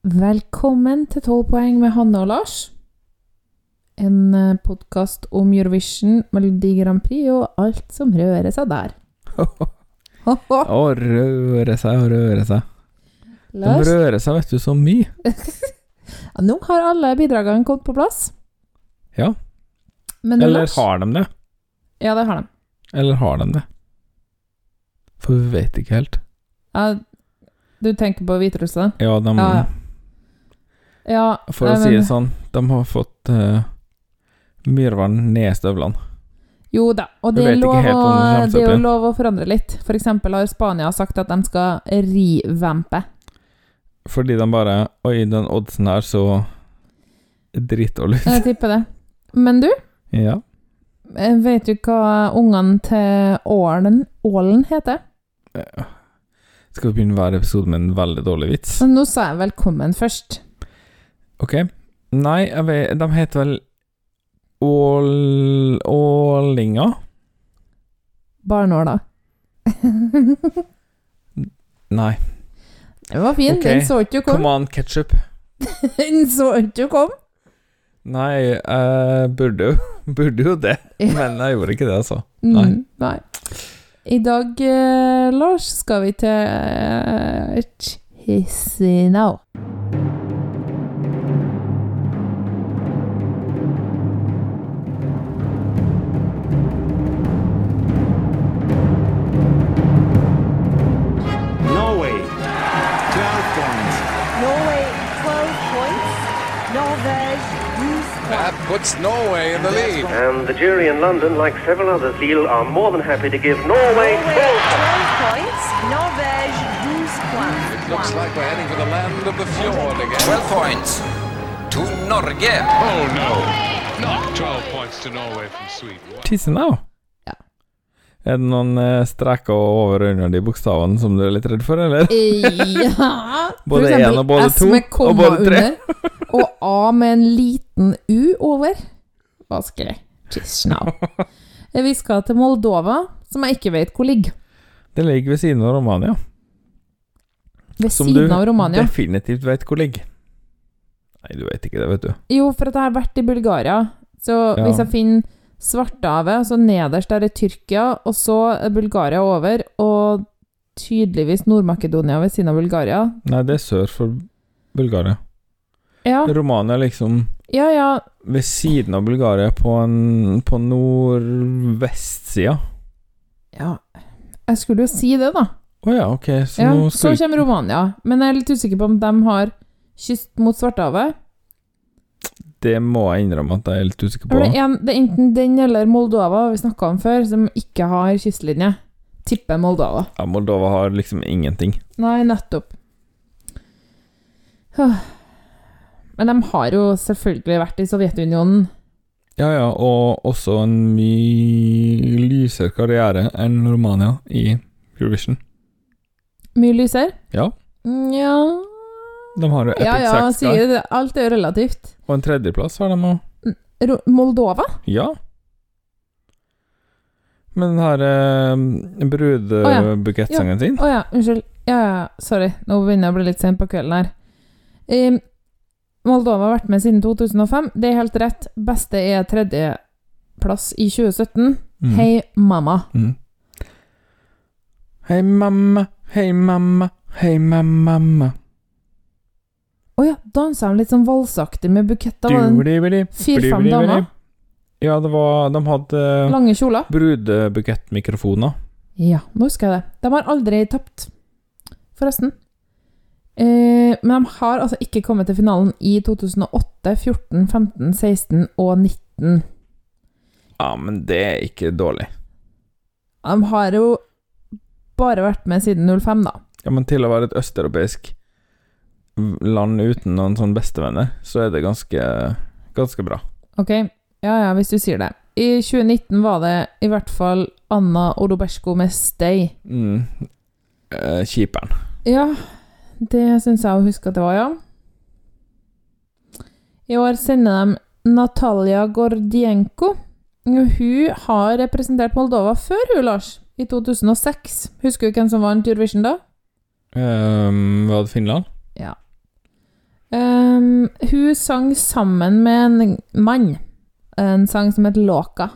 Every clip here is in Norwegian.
Velkommen til 12 poeng med Hanne og Lars. En podkast om Eurovision, Melodi Grand Prix og alt som rører seg der. Å røre seg og røre seg. De Lars, rører seg, vet du, så mye. ja, nå har alle bidragene kommet på plass. Ja. Men Eller Lars, har de det? Ja, det har de. Eller har de det? For vi vet ikke helt. Ja, du tenker på Hviterussland? Ja, de Ja, ja. Ja, For å si det sånn, de har fått uh, myrvann ned i støvlene. Jo da, og det er, lov å, det det er jo lov å forandre litt. For eksempel har Spania sagt at de skal rivampe. Fordi de bare Oi, den oddsen her så dritdårlig ut. Jeg tipper det. Men du, Ja. eh, vet du hva ungene til ålen, ålen heter? Ja. Skal vi begynne hver episode med en veldig dårlig vits? Nå sa jeg velkommen først. Ok. Nei, jeg vet, de heter vel Ål... Ålinga? Barnåla. Nei. Den var fin. Okay. Den så ikke du kom. Come on, ketchup. Den så ikke du kom. Nei, jeg burde Burde jo det, men jeg gjorde ikke det, altså. Mm, Nei. nei. I dag, eh, Lars, skal vi til Chisinau. Puts Norway in the lead. And the jury in London, like several others, feel are more than happy to give Norway Norway 12 12 points. Norvège 12 points. It looks like we're heading for the land of the fjord again. 12 points to Norge. Oh no, not 12 points to Norway from Sweden. Chisinau. Ja. Er det noen eh, streker over og under de bokstavene som du er litt redd for, eller? Ja Både én og både to, og både tre. under, og A med en liten U over. Vanskelig. Now. Vi skal til Moldova, som jeg ikke vet hvor ligger. Det ligger ved siden av Romania. Ved Som siden av Romania. Som du definitivt vet hvor ligger. Nei, du vet ikke det, vet du. Jo, for at jeg har vært i Bulgaria. Så Ja. hvis jeg finner Svartehavet, så nederst der er Tyrkia, og så Bulgaria over, og tydeligvis Nord-Makedonia ved siden av Bulgaria. Nei, det er sør for Bulgaria. Ja, Romania liksom ja, ja. ved siden av Bulgaria på, en, på nordvestsida. ja. Jeg skulle jo si det, da. Å ja, ok, så Ja, så kommer Romania. Men jeg er litt usikker på om de har kyst mot Svartehavet. Det må jeg innrømme at jeg er litt usikker på. For Det, er det enten den eller Moldova, vi snakka om før, som ikke har kystlinje. Tipper Moldova. Ja, Moldova har liksom ingenting. Nei, nettopp. Men de har jo selvfølgelig vært i Sovjetunionen. Ja, ja, og også en mye lysere karriere enn Romania i Eurovision. Mye lysere. Ja, Mm, Ja de har jo Epic Ja, ja, der. sier det. Alt er jo relativt. Og en tredjeplass har de òg. Moldova? Ja. Men den her eh, brudebukettssangen sin Å ja, unnskyld. Ja, ja, sorry. Nå begynner jeg å bli litt sent på kvelden her. Em, Moldova har vært med siden 2005. Det er helt rett. Beste er tredjeplass i 2017. Mm. Hei, mamma. Mm. Hei, mamma, hei, mamma, hei, mamma. Å ja, dansa de litt sånn valsaktig med buketter? Fire-fem damer? Ja, det var De hadde eh, Lange kjoler? brudebukettmikrofoner. Ja, nå husker jeg det. De har aldri tapt, forresten. Eh, men de har altså ikke kommet til finalen i 2008, 14, 15, 16 og 19. Ja, men det er ikke dårlig. De har jo bare vært med siden 05, da. Ja, men til å være et østeuropeisk land uten noen sånne bestevenner, så er det ganske, ganske bra. Ok, ja ja, hvis du sier det. I 2019 var det i hvert fall Anna Odobersko med Stay. Mm. Eh, Kjiperen. Ja, det syns jeg å huske at det var, ja. I år sender de Natalia Gordienko. Hun har representert Moldova før, hun, Lars. I 2006. Husker du hvem som vant Eurovision da? Um, var det Finland? Ja. Um, hun sang sammen med en mann. En sang som het Låka.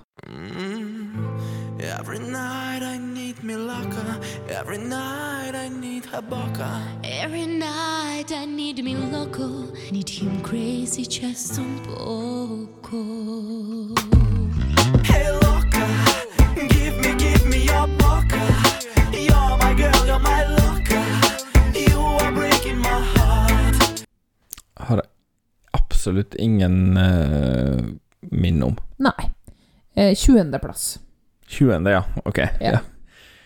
Every night I need me locker. Every night I need her. Every night I need me loco, need him crazy just un poco. Hey locker, give me, give me your absolutt ingen uh, minn om. Nei. Eh, 20. plass. 20., ja. Ok. Ja. Ja.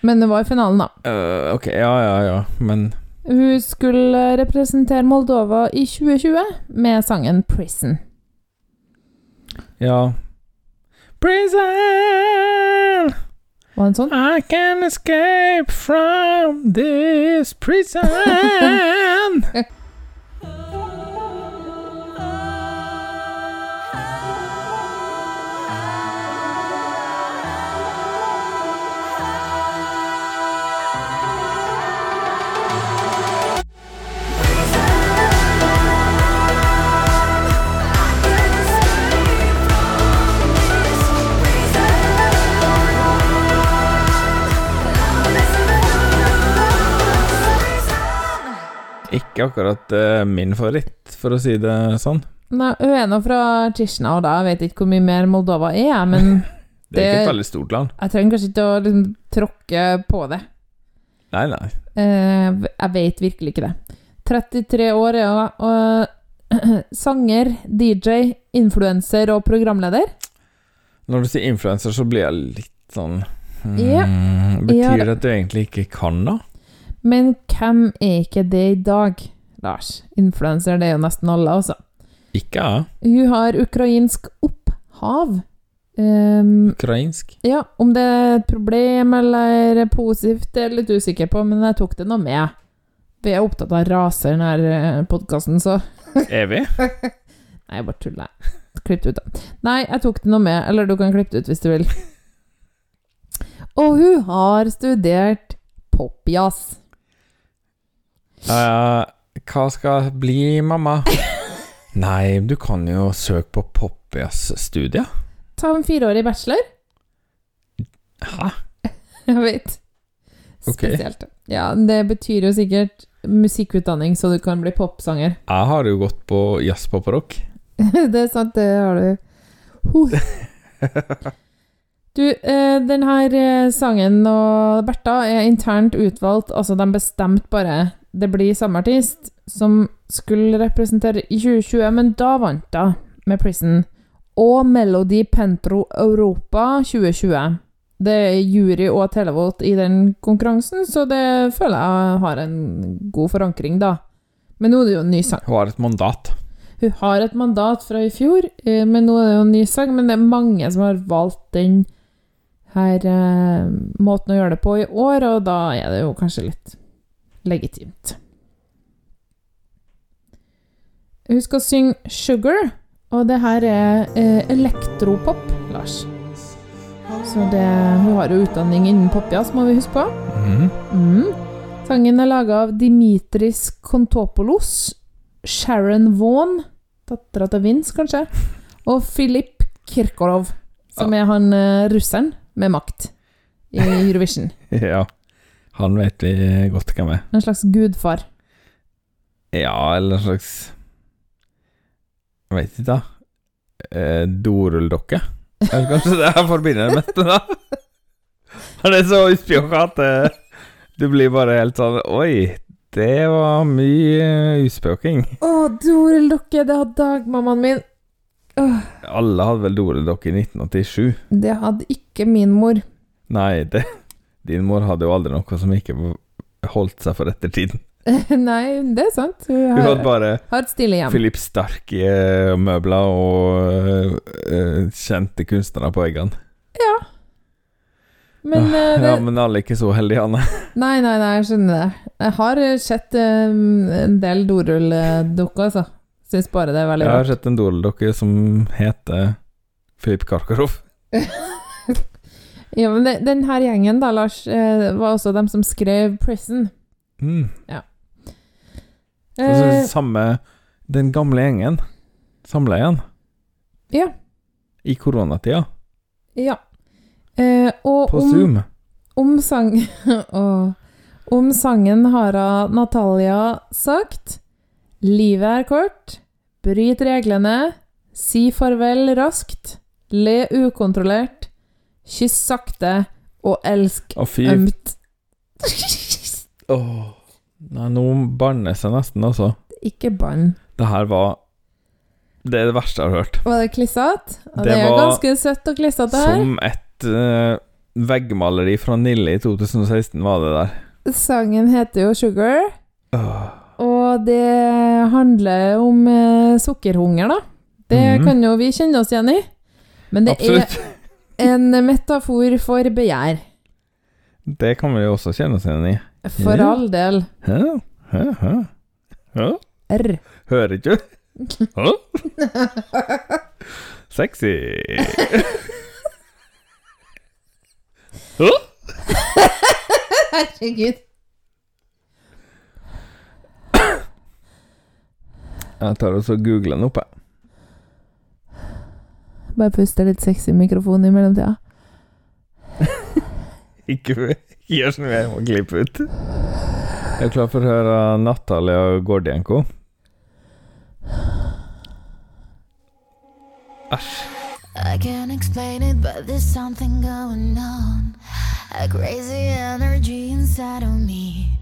Men det var i finalen, da. Uh, ok, ja, ja, ja. Men Hun skulle representere Moldova i 2020 med sangen 'Prison'. ja Prison! Var det en sånn? I can escape from this prison. Ikke akkurat uh, min favoritt, for å si det sånn. Nei, hun er nå fra Chisinau, da. Jeg vet ikke hvor mye mer Moldova er, men Det er ikke et veldig stort land. jeg trenger kanskje ikke å liksom, tråkke på det. Nei, nei. Uh, jeg vet virkelig ikke det. 33 år, ja. Og sanger, DJ, influenser og programleder. Når du sier influenser, så blir jeg litt sånn mm, Ja. Betyr Ja, det at du egentlig ikke kan, da? Men hvem er ikke det i dag, Lars? Influenser, det er jo nesten alle, altså. Ikke jeg. Hun har ukrainsk opphav. Um, Ukrainsk. ja, om det er et problem eller positivt, det er jeg litt usikker på, men jeg tok det nå med. Vi er opptatt av raser i denne podkasten, så Er vi? Nei, jeg bare tuller. Klipp ut, da. Nei, jeg tok det nå med, eller du kan klippe det ut hvis du vil. Og hun har studert popjazz. Eh, hva skal bli, mamma? Nei, du kan jo søke på Poppias studie. Ta en fireårig bachelor. Hæ? Jeg vet. Spesielt. Spesielt. Ja, det betyr jo sikkert musikkutdanning, så du kan bli popsanger. Jeg har jo gått på jazz, pop og rock. det er sant, det har du. Huh. Du, denne den her eh, sangen og Bertha er internt utvalgt, altså de bestemte bare det blir samme artist som skulle representere i 2020, men da vant hun med Prison. Og Melody Pentro Europa 2020. Det er jury og televolt i den konkurransen, så det føler jeg har en god forankring, da. Men nå er det jo en ny sang. Hun har et mandat. Hun har et mandat fra i fjor, eh, men nå er det jo en ny sang. Men det er mange som har valgt den her eh, måten å gjøre det på i år, og da er det jo kanskje litt legitimt. Husk å synge 'Sugar', og det her er eh, elektropop, Lars. Så det, hun har jo utdanning innen popjazz, må vi huske på. Mm. Mm. Sangen er laga av Dimitris Kontopoulos, Sharon Vaughan, dattera til Vince, kanskje, og Filip Kirkolov, som er han eh, russeren med makt i Eurovision. Ja. Han vet vi godt hvem er. En slags gudfar. Ja, eller en slags Jeg vet ikke, da. Eh, Dorulldokke? Er det kanskje det jeg forbinder det med, da? Han er så uspjåka at eh, du blir bare helt sånn Oi, det var mye uspjåking. Å, Dorel-dokke, det hadde dagmammaen min. Åh, Alle hadde vel dorulldokke i 1987? det hadde ikke min mor. Nei, det Din mor hadde jo aldri noe som ikke holdt seg for ettertiden. Nei, det er sant. Hun Hun hadde bare har et stille hjem. Philip Stark-møbler og uh, kjente kunstnere på veggene. Ja. Men eh, det, Ja, men alle er ikke så heldige, Anne. Nei, nei, nei, jeg skjønner det. Jeg har eh, sett um, en del dorulldukker, altså. Syns bare det er veldig Jeg har sett en dorulldukke som heter Philip Karkaroff. Ja, men det, den her gjengen da, Lars, eh, var også dem som skrev 'Prison'. Mm. Eh, Altså, samme Den gamle gjengen samla igjen Ja. i koronatida, Ja. Eh, og på om, Zoom. om, sang, Åh. om sangen har Natalia sagt Livet er kort. Bryt reglene. Si farvel raskt. Le ukontrollert. Kyss sakte. Og elsk Å, fy ømt. Åh. Nei, nå banner jeg nesten, altså. Ikke bann. Det her var Det er det verste jeg har hørt. Var det klissete? Det det er var ganske søtt og klissete her. Som et eh, veggmaleri fra Nille i 2016 var det der. Sangen heter jo Sugar, Åh. og det handler om eh, sukkerhunger, da. Det Mhm. kan jo vi kjenne oss igjen i. Men det Absolutt. En metafor for begjær. Det kan vi jo også kjenne oss igjen i. For all del. Hæ? Hæ? Hæ? Hæ? R. Hører ikke? Hæ? Sexy. Hæ? Herregud. Jeg tar og googler den opp, jeg. Bare puste litt sexy i mikrofonen i mellomtida. Ikke gjør som jeg må klippe ut. Jeg er klar for å høre Natalia Gordienko. Æsj. I can't explain it, but there's something going on. A crazy energy inside of me.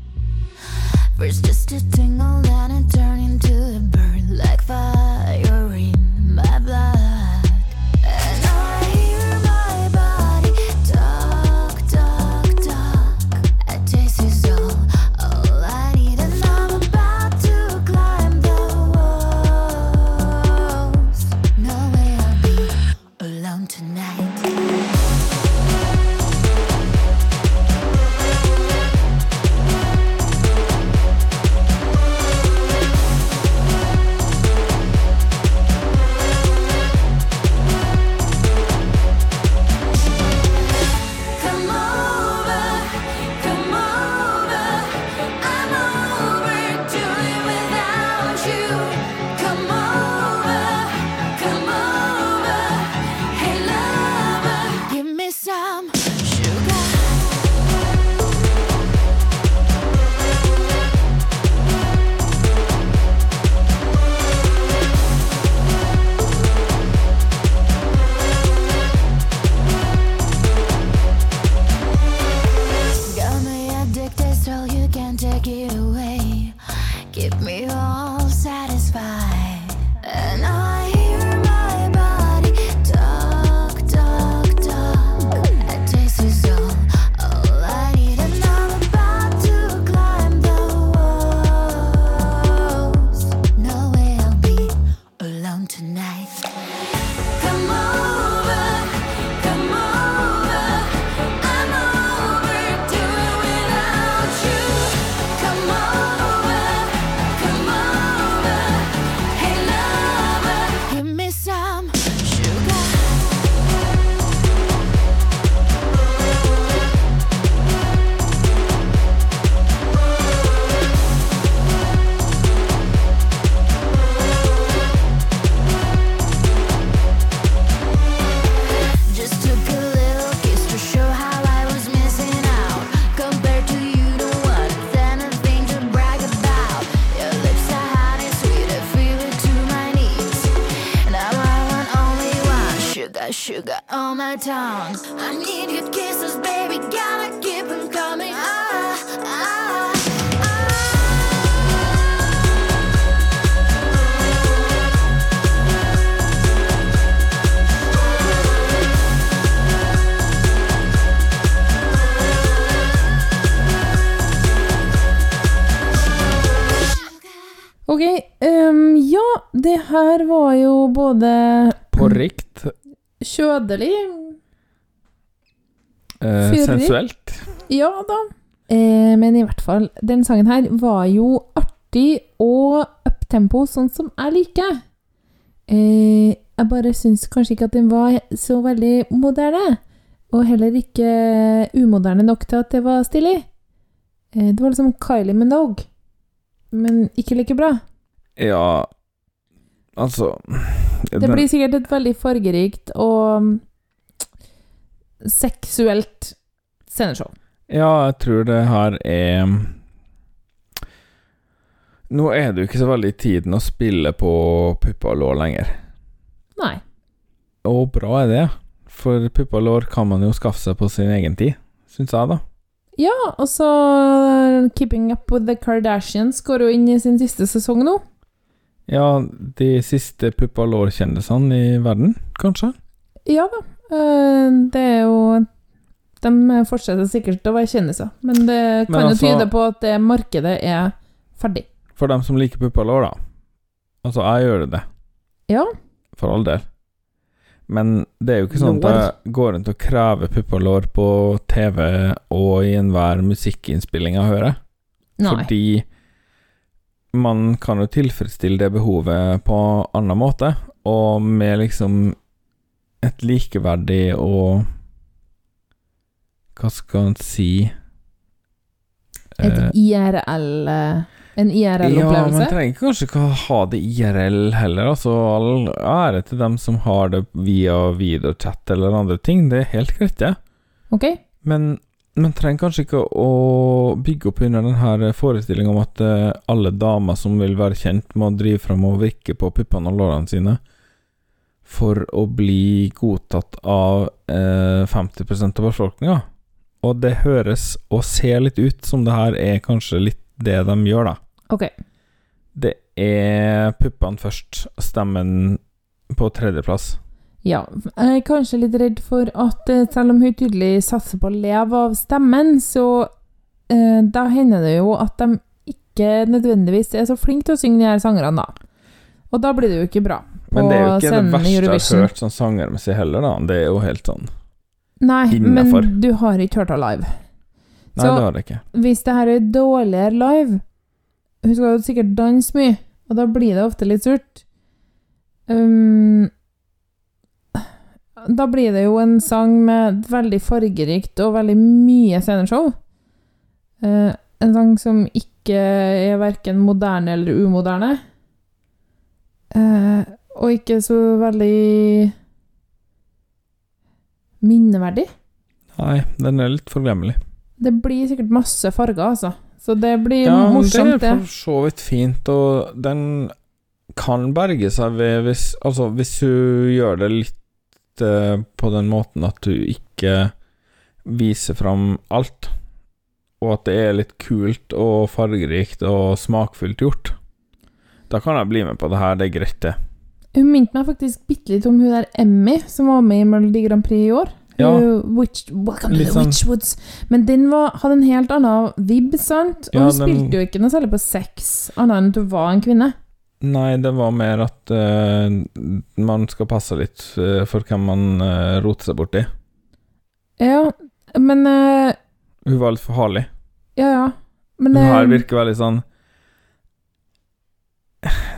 First, just a tingle, then it turned into a burn like fire det her var jo både Porrikt. kjødelig Eh, sensuelt. Ja da. Eh, men i hvert fall, den sangen her var jo artig og uptempo, sånn som jeg liker. Eh, jeg bare syns kanskje ikke at den var så veldig moderne. Og heller ikke umoderne nok til at det var stilig. Eh, det var liksom Kylie Minogue, men ikke like bra. Ja, Altså Det den- blir sikkert et veldig fargerikt og mm, seksuelt sceneshow. Ja, jeg tror det her er Nå er det jo ikke så veldig tiden å spille på pupper og lår lenger. Nei. Og bra er det, for pupper og lår kan man jo skaffe seg på sin egen tid, syns jeg, da. Ja, og så Keeping Up With The Kardashians går jo inn i sin siste sesong nå. Ja, de siste puppa og lår kjendisene i verden, kanskje? Ja da. eh, Det er jo De fortsetter sikkert å være kjendiser, men det kan Men jo altså- tyde på at det markedet er ferdig. For dem som liker puppa og lår, da. Altså, jeg gjør det, Ja. for all del. Men det er jo ikke sånn at jeg går rundt og krever puppa og lår på TV og i enhver musikkinnspilling jeg hører. Nei. Fordi man kan jo tilfredsstille det behovet på annen måte, og med liksom et likeverdig og Hva skal en si Et Eh, IRL-opplevelse? En Ja, man trenger kanskje ikke ha det IRL heller. Altså, all ære til dem som har det via videochat eller andre ting. Det er helt greit, det. ok. Men man trenger kanskje ikke å bygge opp under denne forestillinga om at eh, alle damer som vil være kjent, må drive fram og vrikke på puppene og lårene sine for å bli godtatt av eh, 50% av befolkninga. Og det høres og ser litt ut som det her er kanskje litt det de gjør, da. Ok. Det er puppene først, stemmen på tredjeplass. Ja. Jeg er kanskje litt redd for at eh, selv om hun tydelig satser på å leve av stemmen, så eh, da hender det jo at de ikke nødvendigvis er så flinke til å synge de her sangerne, da. Og da blir det jo ikke bra. Men det er jo ikke det verste jeg har hørt sånn sangermessig heller, da. Det er jo helt sånn Nei, Innenfor. men du har ikke hørt henne live. Nei, Så- det har jeg ikke. Hvis det her er dårligere live Hun skal jo sikkert danse mye, og da blir det ofte litt surt. Um, da blir det jo en sang med veldig fargerikt og veldig mye sceneshow. Eh, en sang som ikke er verken moderne eller umoderne. Eh, og ikke så veldig minneverdig. Nei, den er litt forglemmelig. Det blir sikkert masse farger, altså. Så det blir Ja, morsomt, det det. er for så vidt fint, og den kan berge seg ved hvis Altså, hvis du gjør det litt eh, på den måten at du ikke viser fram alt, og at det er litt kult og fargerikt og smakfullt gjort. Da kan jeg bli med på det her, det er greit, det. Hun minte meg faktisk bitte litt om hun der Emmy som var med i Melodi Grand Prix i år. Ja. Witch, Welcome to the sånn- Witchwoods. Men den var, hadde en helt annen vibb, sant? Og Ja, hun den- spilte jo ikke noe særlig på sex, annet enn at hun var en kvinne. Nei, det var mer at uh, man skal passe litt uh, for hvem man uh, roter seg borti. Ja, men Hun var litt for farlig. Ja, ja. Men Hun her virker veldig sånn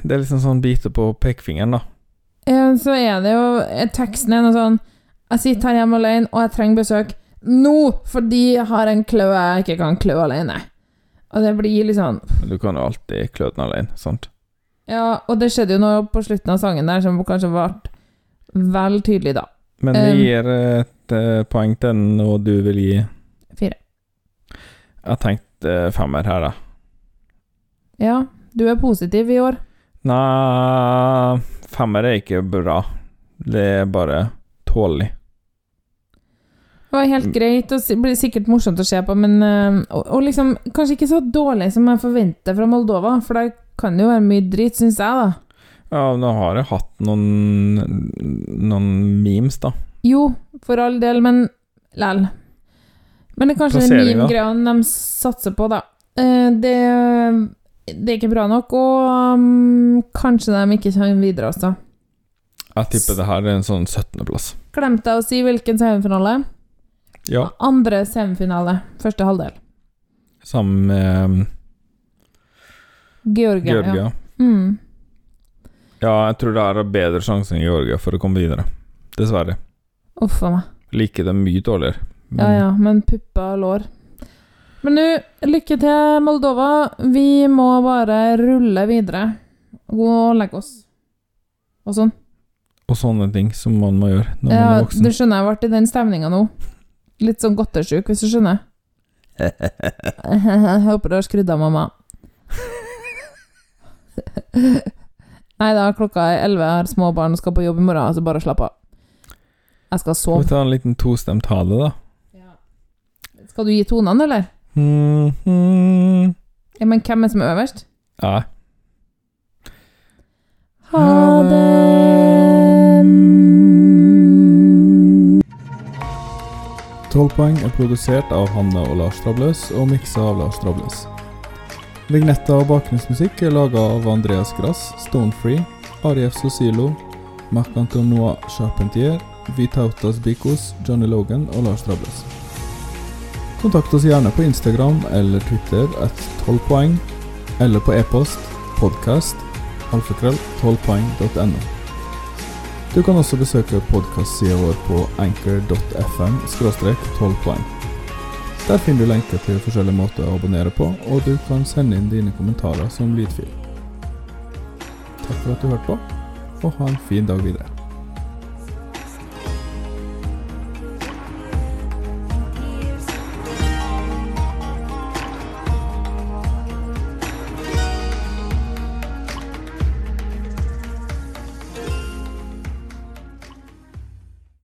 Det er liksom sånn bite på pekefingeren, da. ja, så er det jo Teksten er noe sånn Jeg sitter her hjemme alene, og jeg trenger besøk nå, fordi jeg har en klø jeg ikke kan klø alene. Og det blir litt sånn Du kan jo alltid klø den alene, sant? Ja, og det skjedde jo noe på slutten av sangen der som kanskje ble vel tydelig, da. Men vi gir et eh, poeng til den, og du vil gi Fire. Jeg har tenkt eh, femmer her, da. Ja, du er positiv i år. Nei, femmer er ikke bra. Det er bare tålelig. Det var helt greit, og blir sikkert morsomt å se på, men eh, og, og liksom kanskje ikke så dårlig som jeg forventer fra Moldova, for der kan det jo være mye drit, syns jeg, da. Ja, nå har jeg hatt noen Noen memes, da. Jo, for all del, men lell. Men det er kanskje den meme-greia de satser på, da. Eh, Det, det er ikke bra nok, og um, kanskje de ikke kommer videre, altså. Jeg tipper det her er en sånn 17.-plass. Glemte jeg å si hvilken semifinale? Ja. Andre semifinale, første halvdel. Sammen med Georgia. Georgia. Ja. Mm. Ja, jeg tror det er har bedre sjanse enn Georgia for å komme videre. Dessverre. Uff a meg. Liker det mye dårligere. Men Ja ja, men pupper og lår. Men du, lykke til, Moldova. Vi må bare rulle videre. Gå og legge oss. og sånn. Og sånne ting som man må gjøre når man Ja, er voksen. du skjønner, jeg ble i den stemninga nå. Litt sånn godtesjuk, hvis du skjønner. Jeg håper du har skrudd av, mamma. Nei da, klokka er elleve, jeg har små barn og skal på jobb i morgen, så bare slapp av. Jeg skal Skal vi sove. ta en liten tostemt ha det, da? Skal du gi tonene, eller? Mm, mm. Ja, men hvem er som er øverst? Ja. Ha det. Tolv poeng er produsert av Hanne og Lars Trabløs og miksa av Lars Trabløs. Vignetter og bakgrunnsmusikk er laga av Andreas Grass, Stonefree, Arief Sosilo, Marc-Antonois Charpentier, Vitautas Bikos, Johnny Logan og Lars Drables. Kontakt oss gjerne på Instagram eller Twitter at 12 poeng, eller på e-post podcast alfakrøll 12poeng.no. Du kan også besøke podkastsida vår på anchor.fm 12 poeng. Der finner du lenker til forskjellige måter å abonnere på, og du kan sende inn dine kommentarer som lydfil. Takk for at du hørte på, og ha en fin dag videre.